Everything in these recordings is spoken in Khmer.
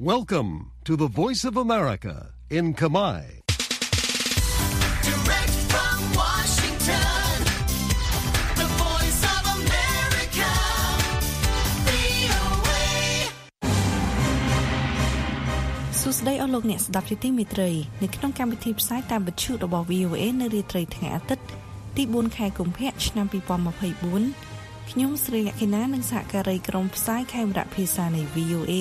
Welcome to the Voice of America in Kamai. Direct from Washington, the voice of America, VOA. សួស្តីអស់លោកអ្នកស្ដាប់ជាទីមេត្រីនៅក្នុងកម្មវិធីផ្សាយតាមវិទ្យុរបស់ VOA នៅរាត្រីថ្ងៃអាទិត្យទី4ខែកុម្ភៈឆ្នាំ2024ខ្ញុំស្រីលក្ខិណានិងសហការីក្រុមផ្សាយខេមរៈភាសានៃ VOA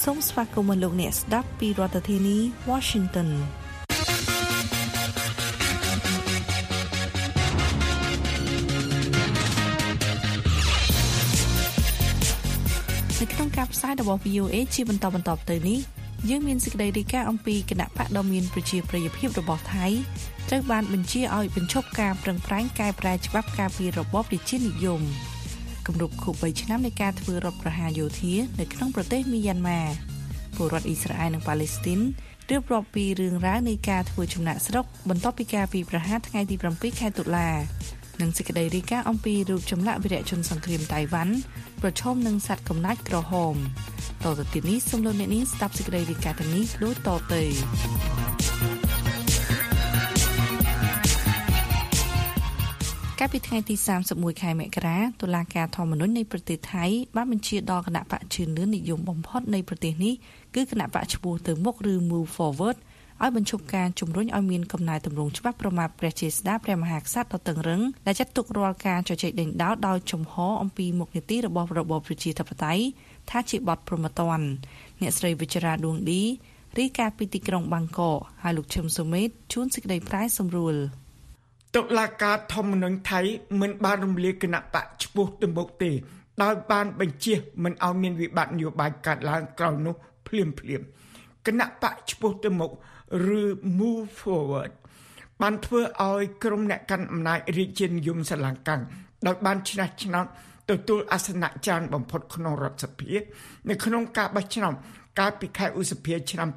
សូមស្វាគមន៍លោកអ្នកស្ដាប់ពីរដ្ឋធានី Washington នៅក្នុងការផ្សាយរបស់ VOA ជាបន្តបន្តទៅនេះយើងមានសេចក្តីរាយការណ៍អំពីគណៈបកដ៏មានប្រជាប្រិយភាពរបស់ថៃត្រូវបានបញ្ជាឲ្យបញ្ឈប់ការប្រឹងប្រែងកែប្រែច្បាប់ការពាររបបរាជានិយម គម្រប់ខួប3ឆ្នាំនៃការធ្វើរដ្ឋប្រហារយោធានៅក្នុងប្រទេសមីយ៉ាន់ម៉ាពលរដ្ឋអ៊ីស្រាអែលនិងប៉ាឡេស្ទីនរៀបរាប់ពីរឿងរ៉ាវនៃការធ្វើចំណាក់ស្រុកបន្ទាប់ពីការពីប្រហារថ្ងៃទី7ខែតុលានិងសេចក្តីរាយការណ៍អំពីរូបចម្លាក់វីរៈជនសង្គ្រាមតៃវ៉ាន់ប្រឈមនឹងសត្វកំណាចក្រហមតទៅទៀតនេះសូមលោកអ្នកនាងស្ដាប់សេចក្តីរាយការណ៍ទាំងនេះដូចតទៅ កាលពីថ្ងៃទី31ខែមករាតុលាការធម្មនុញ្ញនៃប្រទេសថៃបានបញ្ជាដល់គណៈបកជឿនលឿននិយមបំផុតនៃប្រទេសនេះគឺគណៈបកឈ្មោះទៅមុខឬ Move Forward ឲ្យបញ្ឈប់ការជំរុញឲ្យមានកំណែតម្រង់ច្បាប់ប្រមាថព្រះជាស្ដាព្រះមហាក្សត្រដ៏តឹងរឹងដែលចាត់ទុករាល់ការជជែកដេញដោលដោយចំហអំពីមុខនីតិរបស់របបប្រជាធិបតេយ្យថាជាបទប្រមទ័នអ្នកស្រីវិជ្ជរាដួងឌីរីកាពីទីក្រុងបាងកកហើយលោកឈឹមសុមេតជួនសេចក្តីប្រែសម្រួល តុលាការធម្មនុញ្ញថៃមិនបានរំលាយគណៈបកឈ្មោះទៅមុខទេ ដោយបានបញ្ជាមិនឲ្យមានវិបត្តិនយោបាយកាត់ឡើងក្រោយនោះភ្លាមភ្លាមគណៈបកឈ្មោះទៅមុខឬ Move Forward បានធ្វើឲ្យក្រុមអ្នកកាន់អំណាចរាជានិយមស្រឡាំងកាំងដោយបានឆ្នះឆ្នោតទទួលអាសនៈចានបំផុតក្នុងរដ្ឋសភានៅក្នុងការបោះឆ្នោតកាលពីខែឧសភាឆ្នាំ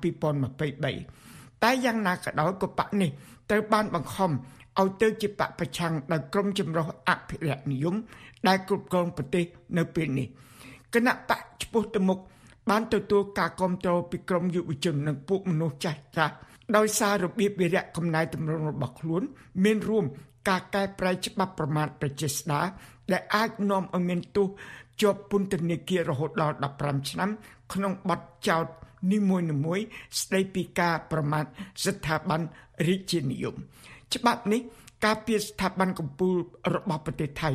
2023តែយ៉ាងណាក៏ដោយក៏បកនេះត្រូវបានបង្ខំ ឲ្យទៅជាបកប្រឆាំងដោយក្រុមចម្រុះអភិរក្សនិយមដែលគ្រប់គ្រងប្រទេសនៅពេលនេះគណៈបកឈ្មោះទៅមុខបានទទួលការគ្រប់គ្រងពីក្រមយុវជននិងពួកមនុស្សចាស់ចាស់ដោយសាររបៀបវិរៈកំណែតម្រង់របស់ខ្លួន មានរួមការកែប្រែច្បាប់ប្រមាថប្រជាស្ដារដែលអាចនាំឲ្យមានទោសជាប់ពន្ធនាគាររហូតដល់15ឆ្នាំ ក្នុងបទចោទនីមួយៗស្ដីពីការប្រមាថស្ថាប័នរាជានិយម ច្បាប់នេះការពារស្ថាប័នកម្ពុជារបស់ប្រទេសថៃ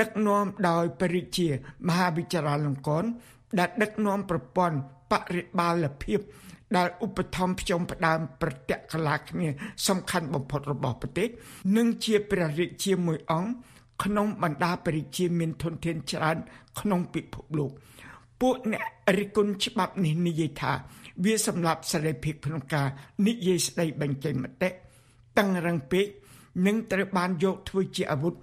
ដឹកនាំដោយព្រះរាជា មហាវិជ្ជាលង្កនដែលដឹកនាំប្រព័ន្ធបរិបាលភាពដែលឧបត្ថម្ភផ្ចុំផ្ដើមប្រតិកលាគ្នាសំខាន់បំផុតរបស់ប្រទេសនិងជាព្រះរាជាមួយអង្គក្នុងបណ្ដាព្រះរាជាមានធនធានច្រើនក្នុងពិភពលោក ពួកអ្នករិះគន់ច្បាប់នេះនិយាយថា វាសម្រាប់សេរីភាពក្នុងការនិយាយស្ដីបញ្ចេញមតិ តឹងរឹងពេកនិងត្រូវបានយកធ្វើជាអាវុធ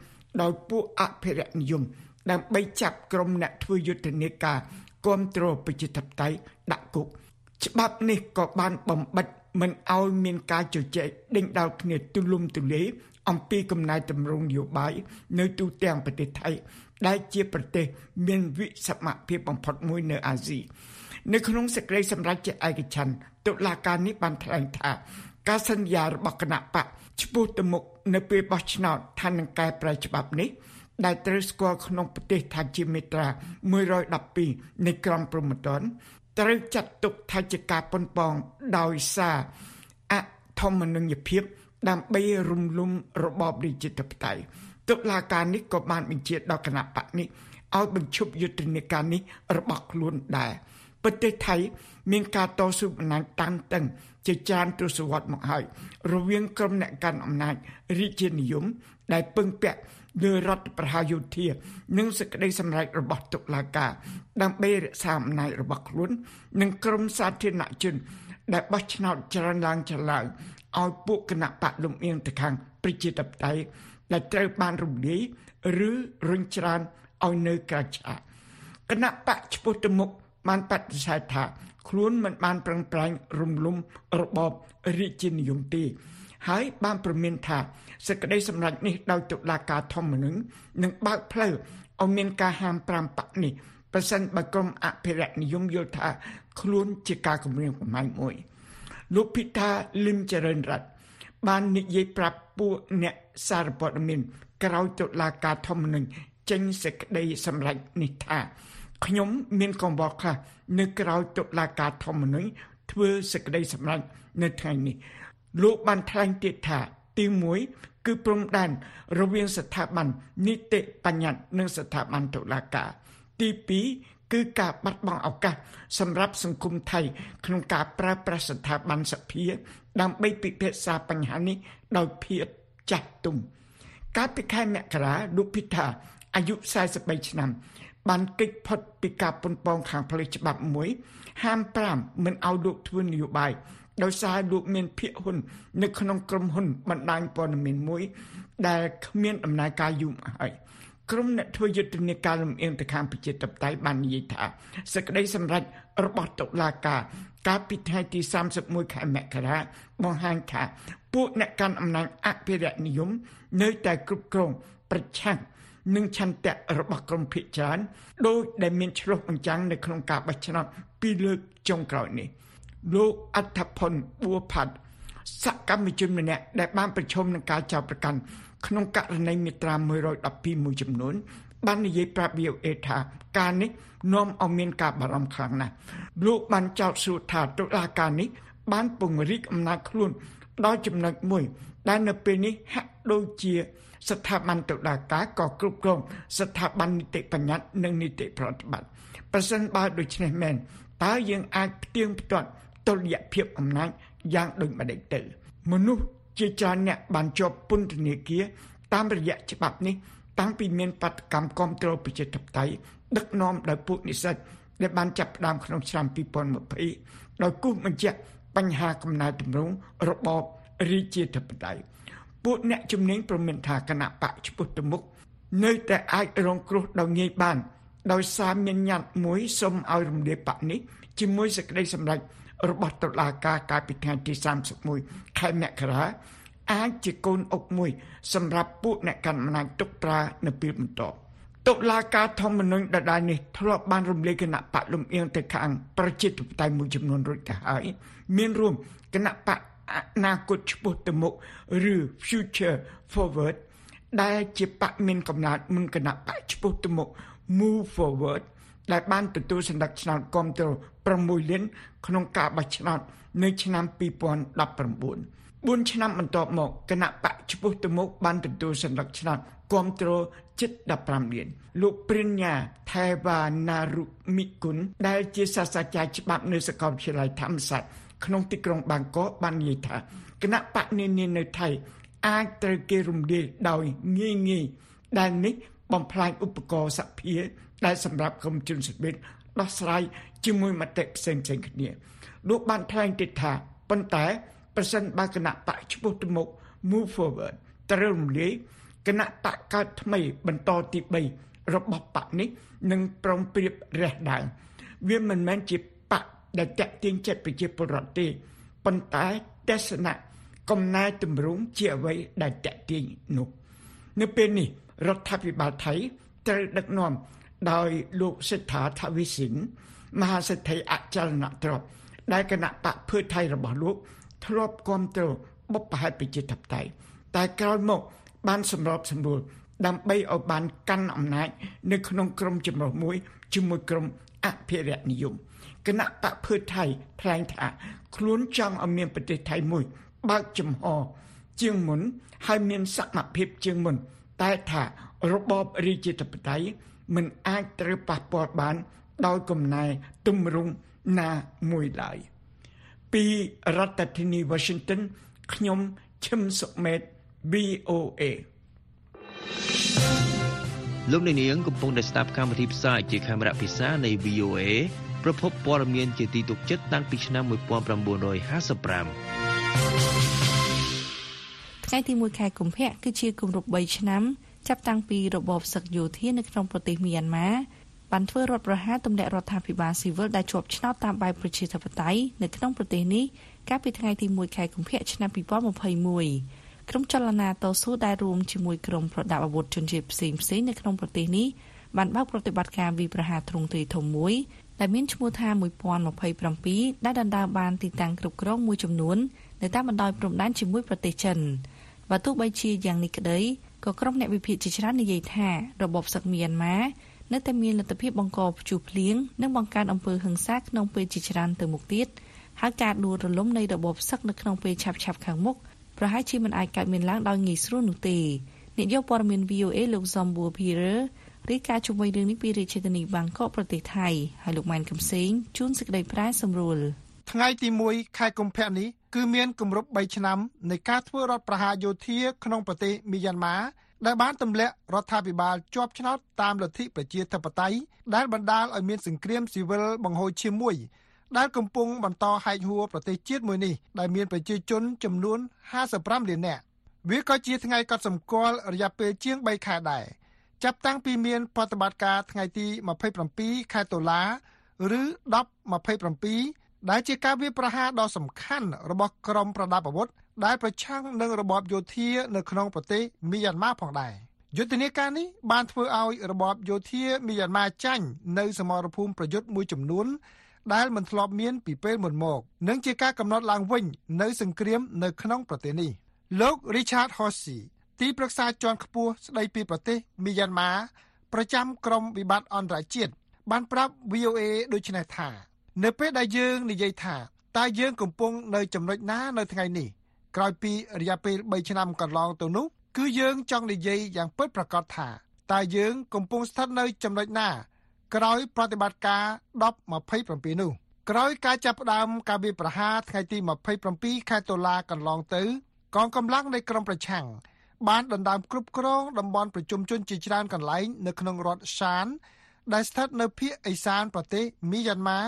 ដោយពួកអភិរក្សនិយមដើម្បីចាប់ក្រុមអ្នកធ្វើយុទ្ធនាការគ្រប់គ្រងប្រជាធិបតេយ្យដាក់គុកច្បាប់នេះក៏បានបំបិតមិនឲ្យមានការជជែកដេញដោលគ្នាទូលំទូលាយអំពីកំណែតម្រង់នយោបាយនៅទូទាំងប្រទេសថៃដែលជាប្រទេសមានវិសមភាពបំផុតមួយនៅអាស៊ីនៅក្នុងសេចក្តីសម្រេចជាឯកច្ឆន្ទតុលាការនេះបានថ្លែងថា ការសន្យារបស់គណៈបកឈ្មោះទៅមុខនៅពេលបោះឆ្នោតថានឹងកែប្រែច្បាប់នេះដែលត្រូវស្គាល់ក្នុងប្រទេសថាជាមេត្រា112នៃក្រមព្រហ្មទណ្ឌត្រូវចាត់ទុកថាជាការប៉ុនប៉ងដោយសារអធម្មនញ្ញភាពដើម្បីរំលំរបបរាជាធិបតេយ្យតុលាការនេះក៏បានបញ្ជាដល់គណៈបកនេះឲ្យបញ្ឈប់យុទ្ធនាការនេះរបស់ខ្លួនដែរប្រទេសថៃមានការតស៊ូអំណាចតាំងតឹងជាច្រើនទសវត្សរ៍មកហើយរវាងក្រុមអ្នកកាន់អំណាចរាជានិយមដែលពឹងពាក់លើរដ្ឋប្រហារយោធា និងសេចក្តីសម្រេចរបស់តុលាការដើម្បីរក្សាអំណាចរបស់ខ្លួន និងក្រុមសាធារណជន ដែលបោះឆ្នោតចរន្តឡើងចឡើងឲ្យពួកគណៈបកលំអៀងទៅខាងប្រជាធិបតេយ្យដែលត្រូវបានរំលាយឬរុញច្រានឲ្យនៅក្រៅឆាកគណៈបកឈ្មោះទៅមុខបានបដិសេធថា ខ្លួនមិនបានប្រឹងប្រែងរំលំរបបរាជានិយមទេហើយបានប្រមានថាសេចក្តីសម្រេចនេះដោយតុលាការធម្មនុញ្ញនឹងបើកផ្លូវឲ្យមានការហាម5បកនេះប្រសិនបើក្រុមអភិរក្សនិយមយល់ថាខ្លួនជាការគម្រាមកំហែងមួយលោកភិតាលឹមចរិនរតន៍បាននិយាយប្រាប់ពួកអ្នកសារព័ត៌មានក្រោយតុលាការធម្មនុញ្ញចេញសេចក្តីសម្រេចនេះថា ខ្ញុំមានកង្វល់ខ្លះនៅក្រៅតុលាការធម្មនុញ្ញធ្វើសេចក្តីសម្រេចនៅថ្ងៃនេះលោកបានថ្លែងទៀតថាទី1គឺព្រំដែនរវាងស្ថាប័ននីតិបញ្ញត្តិនិងស្ថាប័នតុលាការទី2គឺការបាត់បង់ឱកាសសម្រាប់សង្គមថៃ ក្នុងការប្រើប្រាស់ស្ថាប័នសភា ដើម្បីពិភាក្សាបញ្ហានេះដោយភាពចាស់ទុំកាលពីខែមករាលោកភិថាអាយុ43ឆ្នាំ បានកិច្ចផុតពីការប៉ុនប៉ងខាងផ្លូវច្បាប់មួយហាម5មិនឲ្យលោកធ្វើនយោបាយដោយសារលោកមានភាគហ៊ុន នៅក្នុងក្រុមហ៊ុនបណ្ដាញព័ត៌មានមួយ ដែលគ្មានដំណើរការយូរមកហើយក្រុមអ្នកធ្វើយុទ្ធនាការលំអៀងទៅខាងប្រជាធិបតេយ្យបាននិយាយថាសេចក្តីសម្រេចរបស់តុលាការកាលពីថ្ងៃទី31ខែមករាបង្ហាញថា ពួកអ្នកកាន់អំណាចអភិរក្សនិយម នៅតែគ្រប់គ្រងប្រឆាំង នឹងឆន្ទៈរបស់ក្រមភិជាច្រើនដោយដែលមានឆ្លុះបញ្ចាំងនៅក្នុងការបោះឆ្នោតពីរលើកចុងក្រោយនេះលោកអដ្ឋផុនបួផាត់សកម្មជនម្នាក់ដែលបានប្រឈមនឹងការចោទប្រកាន់ក្នុងករណីមាត្រា112មួយចំនួនបាននិយាយប្រាប់ VOA ថាការនេះនាំឲ្យមានការបារម្ភខ្លាំងណាស់លោកបានចោទសួរថាតុលាការនេះបានពង្រីកអំណាចខ្លួនដល់ចំណុចមួយដែលនៅពេលនេះហាក់ដូចជា ស្ថាប័នតុលាការក៏គ្រប់គ្រងស្ថាប័ននីតិបញ្ញត្តិនិងនីតិប្រតិបត្តិប្រសិនបើដូច្នេះមែនតើយើងអាចផ្ទៀងផ្ទាត់តុល្យភាពអំណាចយ៉ាងដូចម្តេចទៅ មនុស្សជាច្រើនអ្នកបានជាប់ពន្ធនាគារតាមរយៈច្បាប់នេះ តាំងពីមានបដកម្មគ្រប់គ្រងប្រជាធិបតេយ្យដឹកនាំដោយពួកនិស្សិតដែលបានចាប់ផ្ដើមក្នុងឆ្នាំ2020ដោយគូសបញ្ជាក់បញ្ហាកំណែតម្រង់របបរាជាធិបតេយ្យ ពួកអ្នកជំនាញប្រមានថាគណៈបកឈ្មោះទៅមុខនៅតែអាចរងគ្រោះដោយងាយបាន ដោយសារមានញត្តិមួយសុំឲ្យរំលាយបកនេះជាមួយសេចក្តីសម្រេចរបស់តុលាការកាលពីថ្ងៃទី31ខែមករាអាចជាកូនអុកមួយ សម្រាប់ពួកអ្នកកាន់អំណាចទុកប្រើនៅពេលបន្ទាប់តុលាការធម្មនុញ្ញដដែលនេះធ្លាប់បានរំលាយគណៈបកលំអៀងទៅខាងប្រជាធិបតេយ្យមួយចំនួនរួចទៅហើយមានរួមគណៈបក អនាគតឆ្ពោះទៅមុខឬ Future Forward ដែលជាបកមានកំណត់មុនគណៈបកឆ្ពោះទៅមុខ Move Forward ដែលបានទទួលសន្តិឆ្នោតគាំទ្រ6លានក្នុងការបោះឆ្នោតនៅឆ្នាំ2019 4ឆ្នាំបន្ទាប់មកគណៈបកឈ្មោះទៅមុខបានទទួលសន្តិឆ្នោតគាំទ្រជិត15លានលោកព្រិញ្ញាថេវាណារុមិគុណដែលជាសាស្ត្រាចារ្យច្បាប់នៅសាកលវិទ្យាល័យធម្មសាស្ត្រ ក្នុងទីក្រុងបាងកកបាននិយាយថាគណៈបកនានានៅថៃអាចត្រូវគេរំលាយដោយងាយងាយដែលនេះបំផ្លាញឧបករណ៍សភាដែលសម្រាប់ក្រុមជនស biệt ដោះស្រាយជាមួយមតិផ្សេងផ្សេងគ្នាលោកបានថ្លែងទៀតថាប៉ុន្តែប្រសិនបើគណៈបកឈ្មោះទៅមុខ move forward ត្រូវរំលាយគណៈបកកើតថ្មីបន្តទី3របស់បកនេះនឹងប្រំព្រៀបរះដើមវាមិនមែនជាបក ដែលតាក់ទាញចិត្តប្រជាពលរដ្ឋទេប៉ុន្តែទស្សនៈកំណែតម្រង់ជាអ្វីដែលតាក់ទាញនោះនៅពេលនេះរដ្ឋាភិបាលថៃត្រូវដឹកនាំដោយលោកសិដ្ឋាថាវិសិនមហាសេដ្ឋីអចលនទ្រព្យដែលគណៈបកភឿថៃរបស់លោកធ្លាប់គ្រប់គ្រងបុព្វហេតុប្រជាធិបតេយ្យតែក្រោយមក បានសម្របសម្រួលដើម្បីឲ្យបានកាន់អំណាច នៅក្នុងក្រមចម្រុះមួយជាមួយក្រមអភិរក្សនិយម គណៈបកភឿថៃថ្លែងថាខ្លួនចង់ឲ្យមានប្រទេសថៃមួយ បើកចំហជាងមុនហើយមានសមភាពជាងមុន តែថារបបរាជាធិបតេយ្យមិនអាចត្រូវប៉ះពាល់បាន ដោយកំណែទម្រង់ណាមួយឡើយពីរដ្ឋធានី Washington ខ្ញុំឈឹមសុមេត VOA លោកអ្នកនាងកំពុងតែស្ដាប់កម្មវិធីផ្សាយជាខេមរៈភាសានៃ VOA ប្រភពព័ត៌មានជាទីទុកចិត្តតាំងពីឆ្នាំ1955ថ្ងៃទី1ខែកុម្ភៈគឺជាគម្រប់3ឆ្នាំចាប់តាំងពីរបបសឹកយោធានៅក្នុងប្រទេសមីយ៉ាន់ម៉ាបានធ្វើរដ្ឋប្រហារទម្លាក់រដ្ឋាភិបាលស៊ីវិលដែលជាប់ឆ្នោតតាមបែបប្រជាធិបតេយ្យនៅក្នុងប្រទេសនេះកាលពីថ្ងៃទី1ខែកុម្ភៈឆ្នាំ2021ក្រុមចលនាតស៊ូដែលរួមជាមួយក្រុមប្រដាប់អាវុធជនជាតិផ្សេងផ្សេងនៅក្នុងប្រទេសនេះបានបើកប្រតិបត្តិការវិប្រហារទ្រង់ទ្រាយធំមួយ ដែលមានឈ្មោះថា1027ដែលដណ្ដើមបានទីតាំងគ្រប់គ្រងមួយចំនួននៅតាមបណ្ដោយព្រំដែនជាមួយប្រទេសចិនបើទោះបីជាយ៉ាងនេះក្តីក៏ក្រុមអ្នកវិភាគជាច្រើននិយាយថារបបសឹកមីយ៉ាន់ម៉ានៅតែមានលទ្ធភាពបង្កព្យុះភ្លៀងនិងបង្កើនអំពើហិង្សាក្នុងពេលជាច្រើនទៅមុខទៀតហើយការដួលរលំនៃរបបសឹកនៅក្នុងពេលឆាប់ៗខាងមុខប្រហែលជាមិនអាចកើតមានឡើងដោយងាយស្រួលនោះទេនាយកព័ត៌មាន VOA លោកសំបួ រភីរ៉ឺរាយការណ៍ជុំវិញរឿងនេះពីរាជធានីបាងកកប្រទេសថៃហើយលោកម៉ែនកំសែងជួនសេចក្តីប្រាយសម្រួលថ្ងៃទី1ខែកុម្ភៈនេះគឺមានគម្រប់3ឆ្នាំនៃការធ្វើរដ្ឋប្រហារយោធាក្នុងប្រទេសមីយ៉ាន់ម៉ាដែលបានទម្លាក់រដ្ឋាភិបាលជាប់ឆ្នោតតាមលទ្ធិប្រជាធិបតេយ្យដែលបណ្ដាលឲ្យមានសង្គ្រាមស៊ីវិលបង្ហូរឈាមមួយដែលកំពុងបន្តហែកហួរប្រទេសជាតិមួយនេះដែលមានប្រជាជនចំនួន55លាននាក់វាក៏ជាថ្ងៃកត់សម្គាល់រយៈពេលជាង3ខែដែរ ចាប់តាំងពីមានប្រតិបត្តិការថ្ងៃទី27ខែតុលាឬ1027ដែលជាការវាប្រហារដ៏សំខាន់របស់ក្រុមប្រដាប់អាវុធដែលប្រឆាំងនឹងរបបយោធានៅក្នុងប្រទេសមីយ៉ាន់ម៉ាផងដែរយុទ្ធនាការនេះបានធ្វើឲ្យរបបយោធាមីយ៉ាន់ម៉ាចាញ់នៅសមរភូមិប្រយុទ្ធមួយចំនួនដែលមិនធ្លាប់មានពីពេលមុនមកនិងជាការកំណត់ឡើងវិញនៅសង្គ្រាមនៅក្នុងប្រទេសនេះលោក Richard Horsey ទីប្រឹក្សាជាន់ខ្ពស់ស្ដីពីប្រទេសមីយ៉ាន់ម៉ាប្រចាំក្រមវិបត្តិអន្តរជាតិបានប្រាប់ VOA ដូចនេះថា នៅពេលដែលយើងនិយាយថាតើយើងកំពុងនៅចំណុចណានៅថ្ងៃនេះក្រោយពីរយៈពេល3ឆ្នាំកន្លងទៅនោះគឺយើងចង់និយាយយ៉ាងពិតប្រាកដថាតើយើងកំពុងស្ថិតនៅចំណុចណា ក្រោយប្រតិបត្តិការ1027នោះក្រោយការចាប់ផ្ដើមការវាយប្រហារថ្ងៃទី27ខែតុលាកន្លងទៅកងកម្លាំងនៃក្រមប្រឆាំង បានដណ្ដើមគ្រប់គ្រងតំបន់ប្រជុំជនជាច្រើនកន្លែងនៅក្នុងរដ្ឋសាន ដែលស្ថិតនៅភាគឦសានប្រទេសមីយ៉ាន់ម៉ា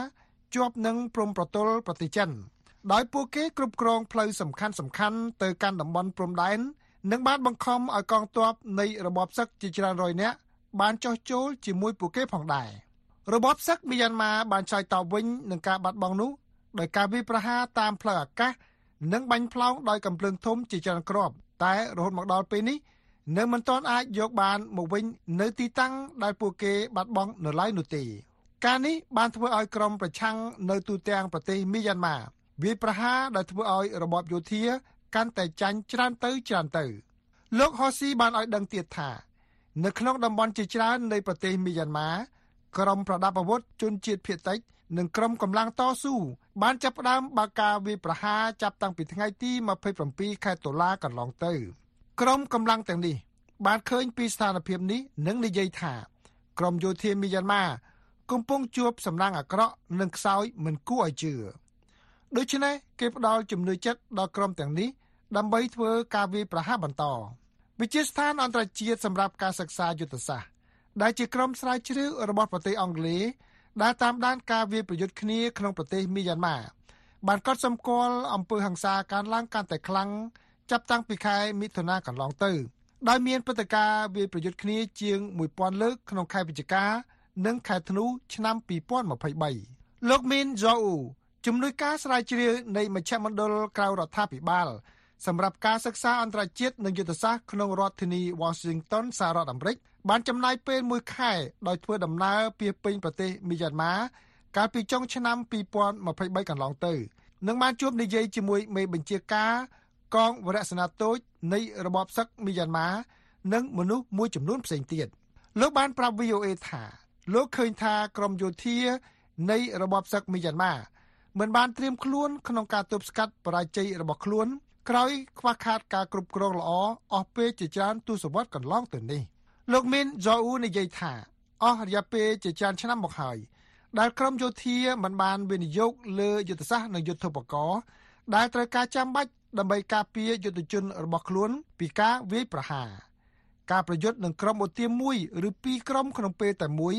ជាប់នឹងព្រំប្រទល់ប្រទេសចិនដោយពួកគេគ្រប់គ្រងផ្លូវសំខាន់សំខាន់ទៅកាន់តំបន់ព្រំដែននិងបានបង្ខំឲ្យកងទ័ពនៃរបបសឹកជាច្រើនរយនាក់បានចោះចូលជាមួយពួកគេផងដែររបបសឹកមីយ៉ាន់ម៉ាបានឆ្លើយតបវិញនឹងការបាត់បង់នោះដោយការវាយប្រហារតាមផ្លូវអាកាសនិងបាញ់ផ្លោងដោយកំភ្លើងធំជាច្រើនគ្រាប់ តែរហូតមកដល់ពេលនេះនៅមិនទាន់អាចយកបានមកវិញនៅទីតាំងដែលពួកគេបាត់បង់នៅឡើយនោះទេការនេះបានធ្វើឲ្យក្រុមប្រឆាំងនៅទូទាំងប្រទេសមីយ៉ាន់ម៉ាវាយប្រហារដែលធ្វើឲ្យរបបយោធាកាន់តែចាញ់ច្រើនទៅច្រើនទៅ លោកហូស៊ីបានឲ្យដឹងទៀតថានៅក្នុងតំបន់ជាច្រើននៃប្រទេសមីយ៉ាន់ម៉ាក្រុមប្រដាប់អាវុធជនជាតិភៀតតិច និងក្រុមកម្លាំងតស៊ូបានចាប់ផ្ដើមបើកការវាយប្រហារចាប់តាំងពីថ្ងៃទី27ខែតុលាកន្លងទៅក្រុមកម្លាំងទាំងនេះ បានឃើញពីស្ថានភាពនេះនិងនិយាយថាក្រុមយោធាមីយ៉ាន់ម៉ាកំពុងជួបសំណាងអាក្រក់និងខ្សោយមិនគួរឲ្យជឿដូច្នេះគេផ្ដល់ជំនឿចិត្តដល់ក្រុមទាំងនេះដើម្បីធ្វើការវាយប្រហារបន្តវិជាស្ថានអន្តរជាតិសម្រាប់ការសិក្សាយុទ្ធសាស្ត្រដែលជាក្រុមស្រាវជ្រាវរបស់ប្រទេសអង់គ្លេស ដែលតាមដានការវាយប្រយុទ្ធគ្នាក្នុងប្រទេសមីយ៉ាន់ម៉ាបានកត់សម្គាល់អំពើហិង្សាកើនឡើងកាន់តែខ្លាំងចាប់តាំងពីខែមិថុនាកន្លងទៅដោយមានព្រឹត្តិការណ៍វាយប្រយុទ្ធគ្នាជាង1000លើកក្នុងខែវិច្ឆិកានិងខែធ្នូឆ្នាំ2023លោកមីនហ្សូអ៊ូជំនួយការស្រាវជ្រាវនៃមជ្ឈមណ្ឌលក្រៅរដ្ឋាភិបាល សម្រាប់ការសិក្សាអន្តរជាតិនិងយុទ្ធសាស្ត្រក្នុងរដ្ឋធានី Washington សហរដ្ឋអាមេរិកបានចំណាយពេល1ខែដោយធ្វើដំណើរពីពេញប្រទេសមីយ៉ាន់ម៉ាកាលពីចុងឆ្នាំ2023កន្លងទៅនឹងបានជួបនិយាយជាមួយមេបញ្ជាការកងវរៈសេនាតូចនៃរបបសឹកមីយ៉ាន់ម៉ានិងមនុស្សមួយចំនួនផ្សេងទៀតលោកបានប្រាប់ VOA ថាលោកឃើញថាក្រមយោធានៃរបបសឹកមីយ៉ាន់ម៉ាមិនបានត្រៀមខ្លួនក្នុងការទប់ស្កាត់បរាជ័យរបស់ខ្លួន ក្រោយខ្វះខាតការគ្រប់គ្រងល្អអស់ពេលជាច្រើនទសវត្សរ៍កន្លងទៅនេះលោកមីនហ្សូអ៊ូនិយាយថាអស់រយៈពេលជាច្រើនឆ្នាំមកហើយដែលក្រមយោធាមិនបានវិនិយោគលើយុទ្ធសាស្ត្រនិងយុទ្ធោបករណ៍ដែលត្រូវការចាំបាច់ដើម្បីការពារយុទ្ធជនរបស់ខ្លួនពីការវាយប្រហារការប្រយុទ្ធនឹងក្រុមអូទាមមួយឬពីរក្រុមក្នុងពេលតែមួយ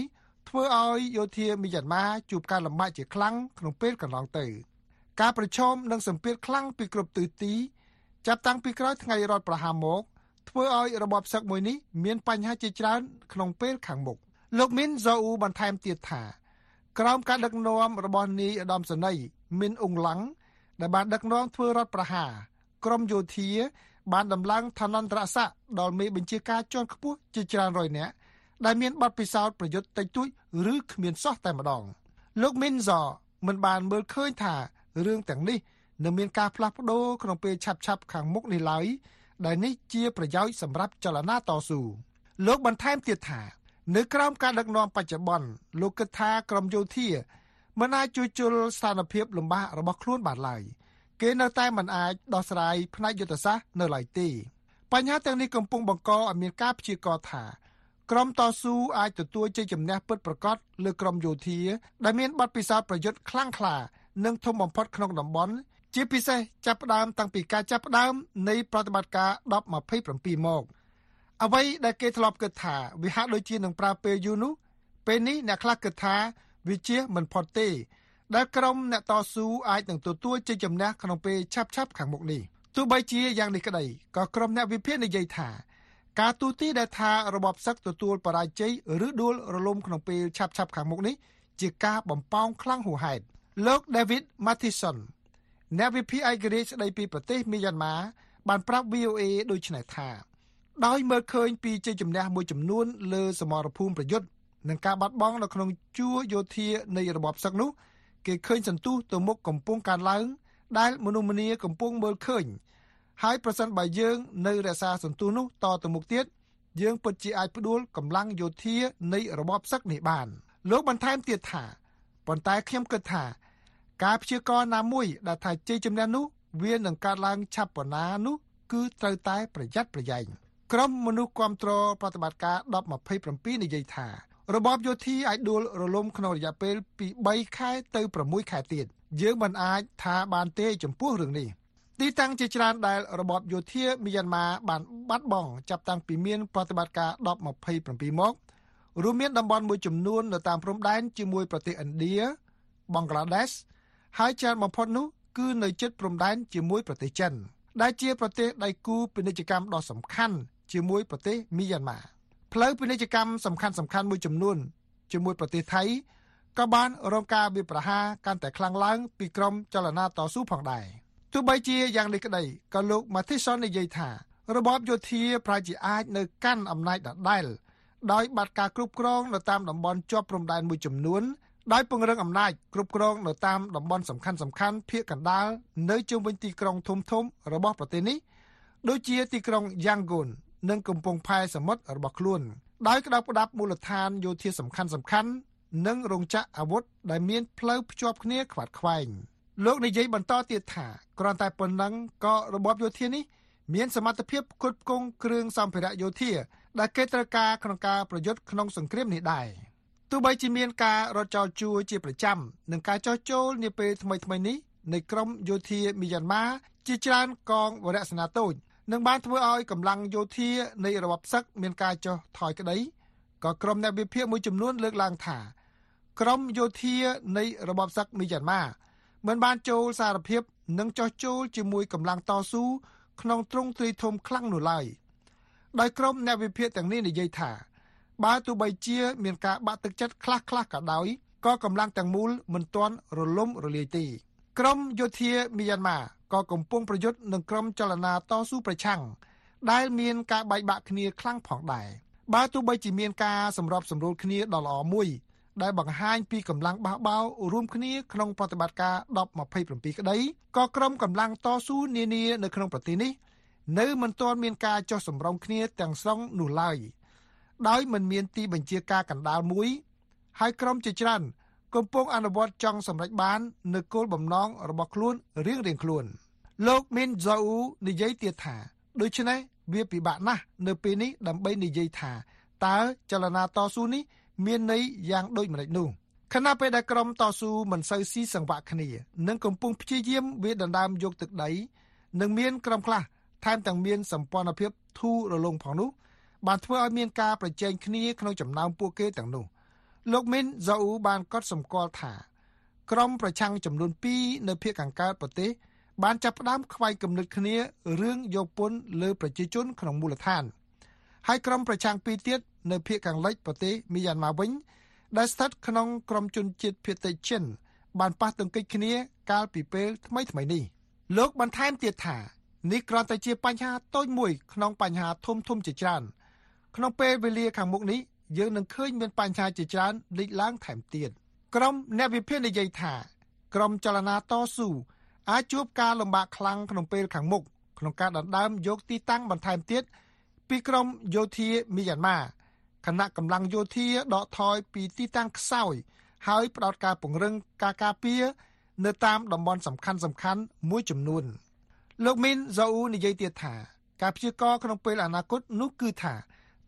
ធ្វើឲ្យយោធាមីយ៉ាន់ម៉ាជួបការលំបាកជាខ្លាំងក្នុងពេលកន្លងទៅ ការប្រឈមនឹងសម្ពាធខ្លាំងពីគ្រប់ទិសទីចាប់តាំងពីក្រោយថ្ងៃរដ្ឋប្រហារមកធ្វើឲ្យរបបសឹកមួយនេះមានបញ្ហាជាច្រើនក្នុងពេលខាងមុខលោកមីនហ្សូអ៊ូបន្ថែមទៀតថាក្រោមការដឹកនាំរបស់នាយឧត្តមសេនីយ៍មីនអ៊ុងឡង់ដែលបានដឹកនាំធ្វើរដ្ឋប្រហារក្រមយោធា បានដំឡើងឋានន្តរស័ក្តិដល់មេបញ្ជាការជាន់ខ្ពស់ជាច្រើនរយនាក់ដែលមានបទពិសោធន៍ប្រយុទ្ធតិចតួចឬគ្មានសោះតែម្ដង លោកមីនហ្សមិនបានមើលឃើញថា រឿងទាំងនេះនឹងមានការផ្លាស់ប្ដូរក្នុងពេលឆាប់ឆាប់ខាងមុខនេះឡើយដែលនេះជាប្រយោជន៍សម្រាប់ចលនាតស៊ូលោកបន្ថែមទៀតថា នៅក្រោមការដឹកនាំបច្ចុប្បន្នលោកគិតថាក្រមយោធាមិនអាចជួយជលស្ថានភាពលំបាករបស់ខ្លួនបានឡើយគេនៅតែមិនអាចដោះស្រាយផ្នែកយុទ្ធសាស្ត្រនៅឡើយទេបញ្ហាទាំងនេះកំពុងបង្កឲ្យមានការព្យាករណ៍ថាក្រុមតស៊ូអាចទទួលជ័យជំនះពិតប្រាកដលើក្រុមយោធា ដែលមានបទពិសោធន៍ប្រយុទ្ធខ្លាំងក្លា និងធំបំផុតក្នុងតំបន់ជាពិសេសចាប់ផ្ដើមតាំងពីការចាប់ផ្ដើមនៃប្រតិបត្តិការ1027មកអ្វីដែលគេធ្លាប់គិតថាវាហាក់ដូចជានឹងប្រើពេលយូរនោះពេលនេះអ្នកខ្លះគិតថាវាជាមិនផុតទេ ដែលក្រុមអ្នកតស៊ូអាចនឹងទទួលជ័យជំនះក្នុងពេលឆាប់ៗខាងមុខនេះទោះបីជាយ៉ាងនេះក្តីក៏ក្រុមអ្នកវិភាគនិយាយថា ការទូទីដែលថារបបសឹកទទួលបរាជ័យឬដួលរលំក្នុងពេលឆាប់ៗខាងមុខនេះជាការបំផោងខ្លាំងហួសហេតុ លោក David Mathison អ្នកវិភាគឯករាជ្យស្ដីពីប្រទេសមីយ៉ាន់ម៉ាបានប្រាប់ VOA ដូចនេះថាដោយមើលឃើញពីជ័យជំនះមួយចំនួនលើសមរភូមិប្រយុទ្ធនិងការបាត់បង់នៅក្នុងជួរយោធានៃរបបសឹកនោះគេឃើញសន្ទុះទៅមុខកំពុងកើនឡើង ដែលមនុស្សម្នាកំពុងមើលឃើញហើយប្រសិនបើយើងនៅរក្សាសន្ទុះនោះតទៅមុខទៀតយើងពិតជាអាចផ្ដួលកម្លាំងយោធានៃរបបសឹកនេះបាន លោកបន្ថែមទៀតថា ប៉ុន្តែខ្ញុំគិតថា ការព្យាករណ៍ណាមួយដែលថាជ័យជំនះនោះវានឹងកើតឡើងឆាប់ប៉ុណ្ណានោះគឺត្រូវតែប្រយ័ត្នប្រយែងក្រុមមនុស្សគ្រប់គ្រងប្រតិបត្តិការ1027និយាយថារបបយោធាអាចដួលរលំក្នុងរយៈពេលពី3ខែទៅ6ខែទៀតយើងមិនអាចថាបានទេចំពោះរឿងនេះទីតាំងជាច្រើនដែលរបបយោធាមីយ៉ាន់ម៉ាបានបាត់បង់ចាប់តាំងពីមានប្រតិបត្តិការ1027មក រួមមានតំបន់មួយចំនួននៅតាមព្រំដែនជាមួយប្រទេសឥណ្ឌាបង់ក្លាដេសហើយច្រើនបំផុតនោះគឺនៅជិតព្រំដែនជាមួយប្រទេសចិន ដែលជាប្រទេសដៃគូពាណិជ្ជកម្មដ៏សំខាន់ជាមួយប្រទេសមីយ៉ាន់ម៉ាផ្លូវពាណិជ្ជកម្មសំខាន់សំខាន់មួយចំនួនជាមួយប្រទេសថៃក៏បានរងការវាយប្រហារកាន់តែខ្លាំងឡើងពីក្រុមចលនាតស៊ូផងដែរទោះបីជាយ៉ាងនេះក្តីក៏លោក Mathison និយាយថារបបយោធាប្រហែលជាអាចនៅកាន់អំណាចដដែល ដោយបាត់ការគ្រប់គ្រងនៅតាមតំបន់ជាប់ព្រំដែនមួយចំនួនដោយពង្រឹងអំណាចគ្រប់គ្រងនៅតាមតំបន់សំខាន់សំខាន់ភាគកណ្ដាលនៅជុំវិញទីក្រុងធំធំរបស់ប្រទេសនេះដូចជាទីក្រុង Yangon និងកំពង់ផែសមុទ្ររបស់ខ្លួនដោយក្តាប់ក្តាប់មូលដ្ឋានយោធាសំខាន់សំខាន់និងរោងចក្រអាវុធដែលមានផ្លូវភ្ជាប់គ្នាខ្វាត់ខ្វែងលោកនិយាយបន្តទៀតថាគ្រាន់តែប៉ុណ្ណឹងក៏របបយោធានេះមានសមត្ថភាពផ្គត់ផ្គង់គ្រឿងសម្ភារៈយោធា ដែលគេត្រូវការក្នុងការប្រយុទ្ធក្នុងសង្គ្រាមនេះដែរទោះបីជាមានការរត់ចោលជួរជាប្រចាំនិងការចោះចូលនាពេលថ្មីៗនេះនៃក្រមយោធាមីយ៉ាន់ម៉ាជាច្រើនកងវរៈសេនាតូចនឹងបានធ្វើឲ្យកម្លាំងយោធានៃរបបសឹកមានការចុះថយក្តីក៏ក្រុមអ្នកវិភាគមួយចំនួនលើកឡើងថាក្រុមយោធានៃរបបសឹកមីយ៉ាន់ម៉ាមិនបានចូលសារភាពនិងចោះចូលជាមួយកម្លាំងតស៊ូក្នុងទ្រង់ទ្រាយធំខ្លាំងនោះឡើយ ដោយក្រុមអ្នកវិភាគទាំងនេះនិយាយថាបើទោះបីជា មានការបាក់ទឹកចិត្តខ្លះខ្លះក៏ដោយក៏កម្លាំងទាំងមូលមិនទាន់រលំរលាយទេក្រុមយោធាមីយ៉ាន់ម៉ាក៏កំពុងប្រយុទ្ធនឹងក្រុមចលនាតស៊ូប្រឆាំងដែលមានការបែកបាក់គ្នាខ្លាំងផងដែរបើទោះបីជាមានការសម្របសម្រួលគ្នាដ៏ល្អមួយ ដែលបង្ហាញពីកម្លាំងបះបោររួមគ្នាក្នុងប្រតិបត្តិការ1027ក្តីក៏ក្រុមកម្លាំងតស៊ូនានានៅក្នុងប្រទេសនេះ នៅមិនទាន់មានការចោះសម្រុងគ្នាទាំងស្រុងនោះឡើយដោយមិនមានទីបញ្ជាការកណ្ដាលមួយ ហើយក្រុមជាច្រើនកំពុងអនុវត្តចង់សម្រេចបាននូវគោលបំណងរបស់ខ្លួនរៀងៗខ្លួន។លោកមីនហ្សាអ៊ូនិយាយទៀតថាដូច្នេះវាពិបាកណាស់នៅពេលនេះដើម្បីនិយាយថាតើចលនាតស៊ូនេះមានន័យយ៉ាងដូចម្តេចនោះខណៈពេលដែលក្រុមតស៊ូមិនសូវស៊ីសង្វាក់គ្នា និងកំពុងព្យាយាមវាដណ្ដើមយកទឹកដី និងមានក្រុមខ្លះ ថែមទាំងមានសម្ព័ន្ធភាពធូររលុងផងនោះបានធ្វើឲ្យមានការប្រជែងគ្នាក្នុងចំណោមពួកគេទាំងនោះលោកមីនហ្សាអ៊ូបានកត់សម្គាល់ថាក្រុមប្រឆាំងចំនួន2នៅភូមិខាងកើតប្រទេសបានចាប់ផ្ដើមខ្វាយគំនិតគ្នារឿងយកពន្ធលើប្រជាជនក្នុងមូលដ្ឋាន ហើយក្រុមប្រឆាំងពីរទៀតនៅភូមិខាងលិចប្រទេសមីយ៉ាន់ម៉ាវិញ ដែលស្ថិតក្នុងក្រុមជនជាតិភៀតតិចចិនបានប៉ះទង្គិចគ្នាកាលពីពេលថ្មីថ្មីនេះលោកបន្ថែមទៀតថា នេះគ្រាន់តែជាបញ្ហាតូចមួយក្នុងបញ្ហាធំធំជាច្រើនក្នុងពេលវេលាខាងមុខនេះយើងនឹងឃើញមានបញ្ហាជាច្រើនលេចឡើងថែមទៀតក្រុមអ្នកវិភាគនិយាយថាក្រុមចលនាតស៊ូអាចជួបការលំបាកខ្លាំងក្នុងពេលខាងមុខក្នុងការដណ្ដើមយកទីតាំងបន្ថែមទៀតពីក្រុមយោធាមីយ៉ាន់ម៉ាគណៈកម្លាំងយោធាដកថយពីទីតាំងខ្សោយហើយផ្ដោតការពង្រឹងការការពារនៅតាមតំបន់សំខាន់សំខាន់មួយចំនួន លោកមីនហ្សូអ៊ូនិយាយទៀតថា ការព្យាករណ៍ក្នុងពេលអនាគតនោះគឺថា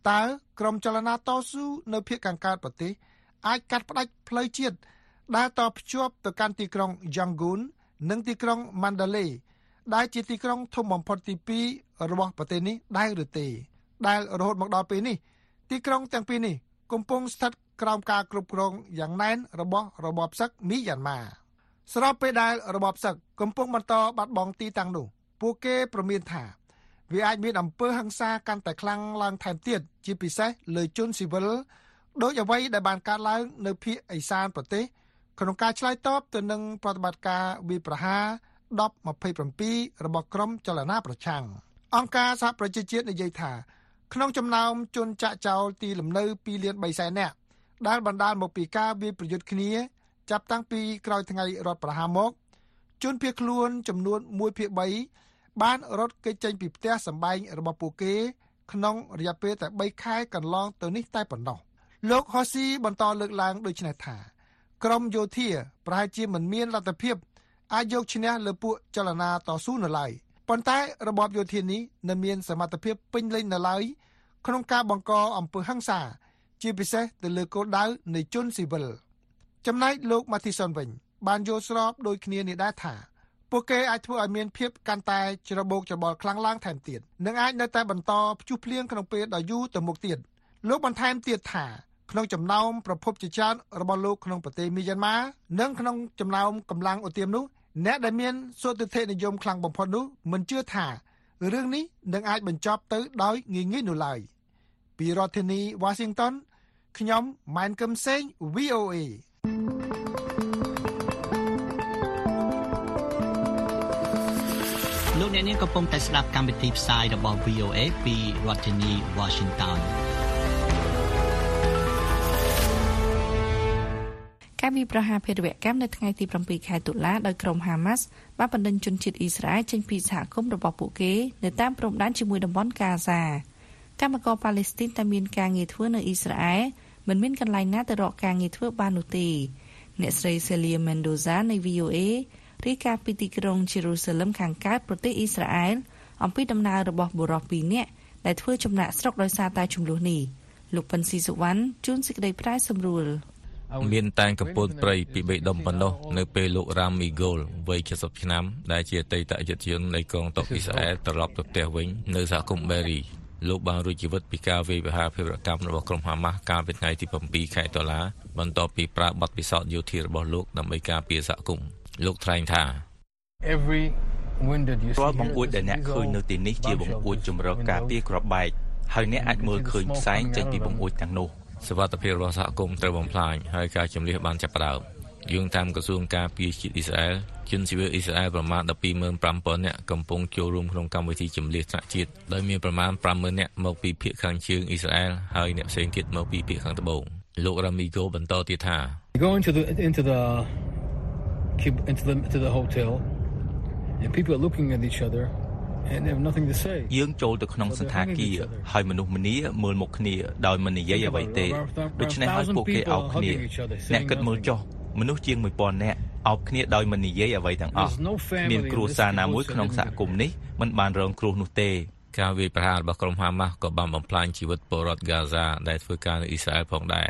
តើក្រុមចលនាតស៊ូនៅភូមិខាងកើតប្រទេសអាចកាត់ផ្តាច់ផ្លូវជាតិដែលតភ្ជាប់ទៅកាន់ទីក្រុង Yangon និងទីក្រុង Mandalay ដែលជាទីក្រុងធំបំផុតទី2របស់ប្រទេសនេះដែរឬទេដែលរហូតមកដល់ពេលនេះ ទីក្រុងទាំងពីរនេះកំពុងស្ថិតក្រោមការគ្រប់គ្រងយ៉ាងណែនរបស់របបសឹកមីយ៉ាន់ម៉ាស្របពេលដែលរបបសឹកកំពុងបន្តបាត់បង់ទីតាំងនោះ ពួកគេប្រមានថាវាអាចមានអំពើហិង្សាកាន់តែខ្លាំងឡើងថែមទៀតជាពិសេសលើជនស៊ីវិលដោយអ្វីដែលបានកើតឡើងនៅភូមិឥសានប្រទេសក្នុងការឆ្លើយតបទៅនឹងប្រតិបត្តិការវាយប្រហារ1027របស់ក្រមចលនាប្រឆាំងអង្គការសហប្រជាជាតិនិយាយថា ក្នុងចំណោមជនចាក់ចោលទីលំនៅ2លាន3សែននាក់ដែលបណ្ដាលមកពីការវាយប្រយុទ្ធគ្នា ចាប់តាំងពីក្រោយថ្ងៃរដ្ឋប្រហារមក ជនភៀសខ្លួនចំនួន1ភាគ3 បានរត់គេចចេញពីផ្ទះសម្បែងរបស់ពួកគេ ក្នុងរយៈពេលតែ3ខែកន្លងទៅនេះតែប៉ុណ្ណោះលោកហូស៊ីបន្តលើកឡើងដូចនេះថាក្រមយោធាប្រហែលជាមិនមានលទ្ធភាពអាចយកឈ្នះលើពួកចលនាតស៊ូនៅឡើយប៉ុន្តែរបបយោធានេះនៅមានសមត្ថភាពពេញលេញនៅឡើយក្នុងការបង្កអំពើហិង្សា ជាពិសេសទៅលើគោលដៅនៃជនស៊ីវិលចំណែកលោក Mathison វិញ បានយល់ស្របដូចគ្នានេះដែរថា ពួកគេអាចធ្វើឲ្យមានភាពកាន់តែច្របូកច្របល់ខ្លាំងឡើងថែមទៀតនិងអាចនៅតែបន្តព្យុះភ្លៀងក្នុងពេលដ៏យូរទៅមុខទៀតលោកបន្ថែមទៀតថាក្នុងចំណោមប្រភពជាច្រើនរបស់លោកក្នុងប្រទេសមីយ៉ាន់ម៉ានិងក្នុងចំណោមកម្លាំងឧទាមនោះអ្នកដែលមានសុទិដ្ឋិនិយមខ្លាំងបំផុតនោះមិនជឿថារឿងនេះនឹងអាចបញ្ចប់ទៅដោយងាយងាយនោះឡើយពីរដ្ឋធានី Washington ខ្ញុំម៉ែនកឹមសេង VOA លោក អ្នកនាងកំពុងតែស្ដាប់កម្មវិធីផ្សាយរបស់ VOA ពីរដ្ឋធានី Washington ការវាយប្រហារភេរវកម្មនៅថ្ងៃទី7ខែតុលាដោយក្រុមហាម៉ាស់បានបណ្តេញជនជាតិអ៊ីស្រាអែលចេញពីសហគមន៍របស់ពួកគេនៅតាមព្រំដែនជាមួយតំបន់កាហ្សាកម្មករប៉ាឡេស្ទីនតែមានការងារធ្វើនៅអ៊ីស្រាអែលមិនមានកន្លែងណាទៅរកការងារធ្វើបាននោះទេអ្នកស្រី Celia Mendoza នៃ VOA រាយការណ៍ពីទីក្រុង Jerusalem ខាងកើតប្រទេសអ៊ីស្រាអែលអំពីដំណើររបស់បុរស2នាក់ដែលធ្វើចំណាក់ស្រុកដោយសារតែចំនួននេះលោកពិនស៊ីសុវណ្ណជួនសេចក្តីប្រែសម្រួលមានតែងកពូតព្រៃពីបេដុំប៉ុណ្ណោះនៅពេលលោករ៉ាមីហ្គោលវ័យ70ឆ្នាំដែលជាអតីតយុទ្ធជននៃកងទ័ពអ៊ីស្រាអែលត្រឡប់ទៅផ្ទះវិញនៅសហគមន៍បេរីលោកបានរួចជីវិតពីការវាយប្រហារភេរវកម្មរបស់ក្រុមហាម៉ាស់កាលពីថ្ងៃទី7ខែតុលាបន្ទាប់ពីប្រើបទពិសោធន៍យោធារបស់លោកដើម្បីការពារសហគមន៍ លោកថ្លែងថារាល់បង្អួចដែលអ្នកឃើញនៅទីនេះជាបង្អួចជំរកការពារក្របបែកហើយអ្នកអាចមើលឃើញផ្សែងចេញពីបង្អួចទាំងនោះសវត្ថិភាពរបស់សហគមន៍ត្រូវបំផ្លាញហើយការជំនះបានចាប់ផ្ដើមយោងតាមក្រសួងការពារជាតិអ៊ីស្រាអែលជនស៊ីវិលអ៊ីស្រាអែលប្រមាណ125,000នាក់កំពុងចូលរួមក្នុងកម្មវិធីជំនះថ្នាក់ជាតិដោយមានប្រមាណ50,000នាក់មកពីភាគខាងជើងអ៊ីស្រាអែលហើយអ្នកផ្សេងទៀតមកពីភាគខាងត្បូងលោករ៉ាមីហ្គោបន្តទៀតថា You go into the into the cub- into the to the hotel, and people are looking at each other, and they have nothing to say. យើងចូលទៅក្នុងសន្តាគារហើយមនុស្សម្នាមើលមុខគ្នាដោយមិននិយាយអ្វីទេដូច្នេះហើយពួកគេអោបគ្នាអ្នកគិតមើលចុះមនុស្សជាង1000នាក់អោបគ្នាដោយមិននិយាយអ្វីទាំងអស់ There's no មាន family គ្រួសារណាមួយក្នុងសហគមន៍នេះមិនបានរងគ្រោះនោះទេការវាយប្រហាររបស់ក្រុមហាម៉ាស់ក៏បានបំផ្លាញជីវិតពលរដ្ឋហ្គាហ្សាដែលធ្វើការនៅអ៊ីស្រាអែលផងដែរ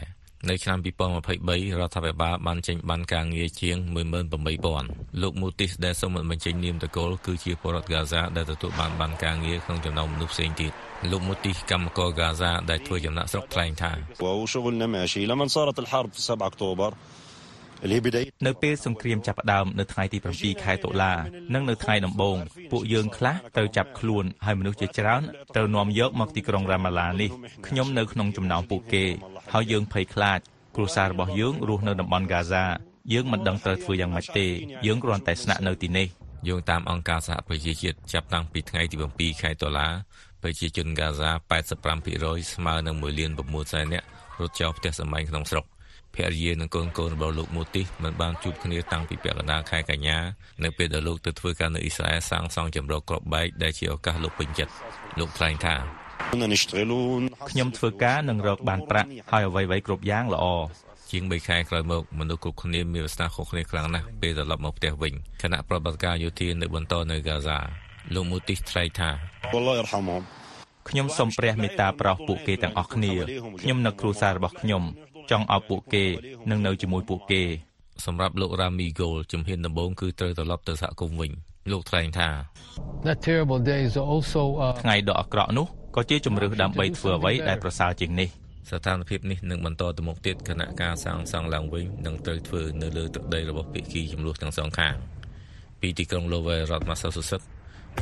នៅឆ្នាំ2023រដ្ឋាភិបាលបានចេញបានការងារជាង18000លោកមូទីសដែលសូមមិនបញ្ចេញនាមតកូលគឺជាពលរដ្ឋហ្គាហ្សាដែលទទួលបានបានការងារក្នុងចំណោមមនុស្សផ្សេងទៀតលោកមូទីសកម្មករហ្គាហ្សាដែលធ្វើចំណាក់ស្រុកថ្លែងថា នៅពេលសង្គ្រាមចាប់ផ្ដើមនៅថ្ងៃទី7ខែតុលានិងនៅថ្ងៃដំបូងពួកយើងខ្លះត្រូវចាប់ខ្លួនហើយមនុស្សជាច្រើនត្រូវនាំយកមកទីក្រុងរ៉ាម៉ាឡានេះខ្ញុំនៅក្នុងចំណោមពួកគេហើយយើងភ័យខ្លាចគ្រួសាររបស់យើងរស់នៅតំបន់ហ្គាហ្សាយើងមិនដឹងត្រូវធ្វើយ៉ាងម៉េចទេយើងគ្រាន់តែស្នាក់នៅទីនេះយោងតាមអង្គការសហប្រជាជាតិចាប់តាំងពីថ្ងៃទី7ខែតុលាប្រជាជនហ្គាហ្សា85%ស្មើនឹង1លាន6សែននាក់រត់ចោលផ្ទះសម្បែងក្នុងស្រុក ភរិយានិងកូនកូនរបស់លោកមូទីសមិនបានជួបគ្នាតាំងពីពាក់កណ្ដាលខែកញ្ញានៅពេលដែលលោកទៅធ្វើការនៅអ៊ីស្រាអែលសាងសង់ចម្រោកគ្រាប់បែកដែលជាឱកាសលោកពេញចិត្តលោកថ្លែងថាខ្ញុំធ្វើការនឹងរកបានប្រាក់ហើយអ្វីៗគ្រប់យ៉ាងល្អជាង3ខែក្រោយមកមនុស្សគ្រប់គ្នាមានវាសនាខុសគ្នាខ្លាំងណាស់ពេលត្រឡប់មកផ្ទះវិញគណៈប្រតិបត្តិការយោធានៅបន្តនៅហ្គាហ្សាលោកមូទីសថ្លែងថាខ្ញុំសូមព្រះមេត្តាប្រោសពួកគេទាំងអស់គ្នាខ្ញុំនឹកគ្រួសាររបស់ខ្ញុំ ចង់ឲ្យពួកគេនឹងនៅជាមួយពួកគេសម្រាប់លោករ៉ាមីហ្គោលជំហានដំបូងគឺត្រូវត្រឡប់ទៅសហគមន៍វិញលោកថ្លែងថា That terrible day is also uh, ថ្ងៃដ៏អាក្រក់នោះក៏ជាជំរឿសដើម្បីធ្វើអ្វីដែលប្រសើរជាងនេះស្ថានភាពនេះនឹងបន្តទៅមុខទៀតគណៈការសាងសង់ឡើងវិញនឹងត្រូវធ្វើនៅលើទឹកដីរបស់ភាគីចំនួនទាំងសងខាង ពីទីក្រុង Lowell រដ្ឋ Massachusetts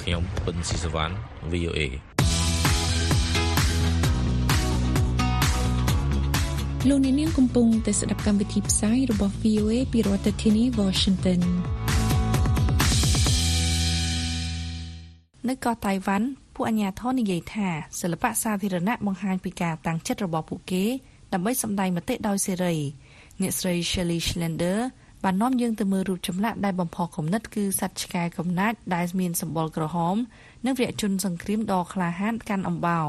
ខ្ញុំពិនស៊ីសវណ្ណ VOA លោកអ្នកនាងកំពុងតែស្ដាប់កម្មវិធីផ្សាយរបស់ VOA ពីរដ្ឋធានី Washington នៅកោះតៃវ៉ាន់ពួកអាជ្ញាធរនិយាយថាសិល្បៈសាធារណៈបង្ហាញពីការតាំងចិត្តរបស់ពួកគេ ដើម្បីសម្ដែងមតិដោយសេរីអ្នកស្រី Shelley Schlender បាននាំយើងទៅមើលរូបចម្លាក់ដែលបំផុសគំនិតគឺសត្វឆ្កែកំណាចដែលមានសម្បុរក្រហម និងវីរជនសង្គ្រាមដ៏ក្លាហានកាន់អំបោរ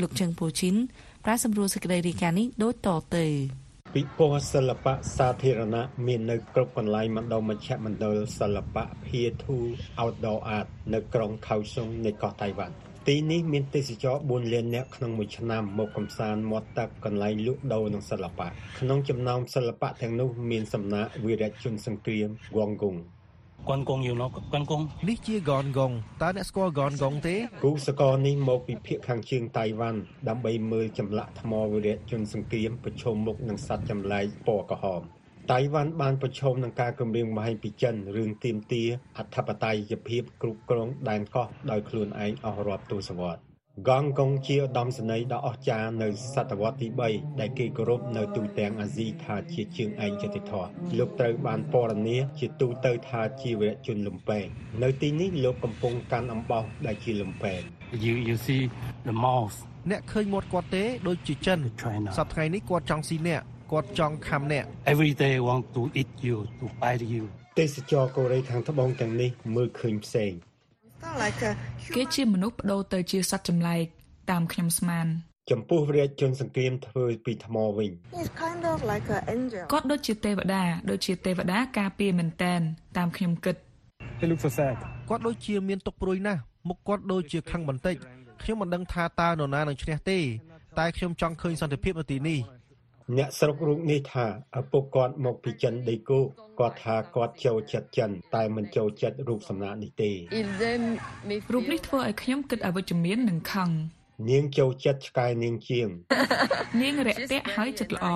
លោកជឹងពូជីន ប្រាសម្រួលសេចក្តីរាយការណ៍នេះដូចតទៅពិព័រណ៍សិល្បៈសាធារណៈមាននៅគ្រប់កន្លែងបណ្ដុំមជ្ឈមណ្ឌលសិល្បៈ P2 Outdoor Art នៅក្រុងខៅសុងនៃកោះតៃវ៉ាន់ទីនេះមានទេសចរ4លាននាក់ក្នុងមួយឆ្នាំមកកំសាន្តមាត់ទឹកកន្លែងលក់ដូរនិងសិល្បៈក្នុងចំណោមសិល្បៈទាំងនោះមានសំណាក់វីរៈជនសង្គ្រាមវងគុង គាត់គង់យូរនោះគាត់គង់នេះជាកនកងតើអ្នកស្គាល់កនកងទេគូសករនេះមកពីភាគខាងជើងតៃវ៉ាន់ដើម្បីមើលចម្លាក់ថ្មវីរៈជនសង្គ្រាមប្រឈមមុខនឹងសត្វចម្លែកពណ៌ក្រហមតៃវ៉ាន់បានប្រឈមនឹងការគំរាមកំហែងពីចិនរឿងទាមទារអធិបតេយ្យភាពគ្រប់គ្រងដែនកោះដោយខ្លួនឯងអស់រាប់ទសវត្សរ៍ កងកុងជាឧត្តមសេនីយ៍ដ៏អស្ចារ្យនៅសតវត្សទី3ដែលគេគោរពនៅទូទាំងអាស៊ីថាជាជាងឯងយុត្តិធម៌លោកត្រូវបានពណ៌នាជាទូទៅថាជាវីរជនលំពេងនៅទីនេះលោកកំពុងកាន់អំបោសដែលជាលំពេង you you see the mouth អ្នកឃើញមាត់គាត់ទេដូចជាចិនសប្តាហ៍នេះគាត់ចង់ស៊ីអ្នកគាត់ចង់ខំអ្នក every day want to eat you to bite you ទេសចរកូរ៉េខាងត្បូងទាំងនេះមើលឃើញផ្សេង គេជាមនុស្សបដូរទៅជាសត្វចម្លែកតាមខ្ញុំស្មានចំពោះវីរៈជនសង្គ្រាមធ្វើពីថ្មវិញគាត់ដូចជាទេវតាដូចជាទេវតាការពារមែនតែនតាមខ្ញុំគិត They look so sad គាត់ដូចជាមានទុកព្រួយណាស់មុខគាត់ដូចជាខឹងបន្តិចខ្ញុំមិនដឹងថាតើនរណានឹងឈ្នះទេតែខ្ញុំចង់ឃើញសន្តិភាពនៅទីនេះ អ្នកស្រុករូបនេះថាឪពុកគាត់មកពីចិនដីគោកគាត់ថាគាត់ចូលចិត្តចិន តែមិនចូលចិត្តរូបសំណាកនេះទេរូបនេះធ្វើឲ្យខ្ញុំគិតអវិជ្ជមាននិងខឹងនាងចូលចិត្តឆ្កែនាងជាង នាងរាក់ទាក់ហើយចិត្តល្អ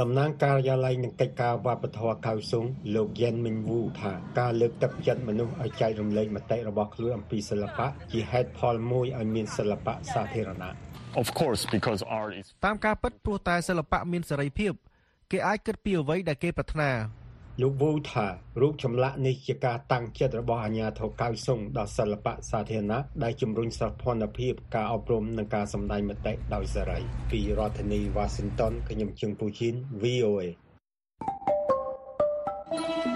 តំណាងការិយាល័យនឹងកិច្ចការវប្បធម៌កៅសុងលោកយ៉ែនមិញវូថាការលើកទឹកចិត្តមនុស្សឲ្យចែករំលែកមតិរបស់ខ្លួនអំពីសិល្បៈជាហេតុផលមួយឲ្យមានសិល្បៈសាធារណៈ Of course because art is តាមការពិតព្រោះតែសិល្បៈមានសេរីភាព គេអាចគិតពីអ្វីដែលគេប្រាថ្នាលោកវូថារូបចម្លាក់នេះជាការតាំងចិត្តរបស់អាជ្ញាធរកៅសុងដល់សិល្បៈសាធារណៈដែលជំរុញសោភ័ណភាពការអប់រំនិងការសម្ដែងមតិដោយសេរីពីរដ្ឋធានី Washington ខ្ញុំជឹងពូជីន VOA ។កម្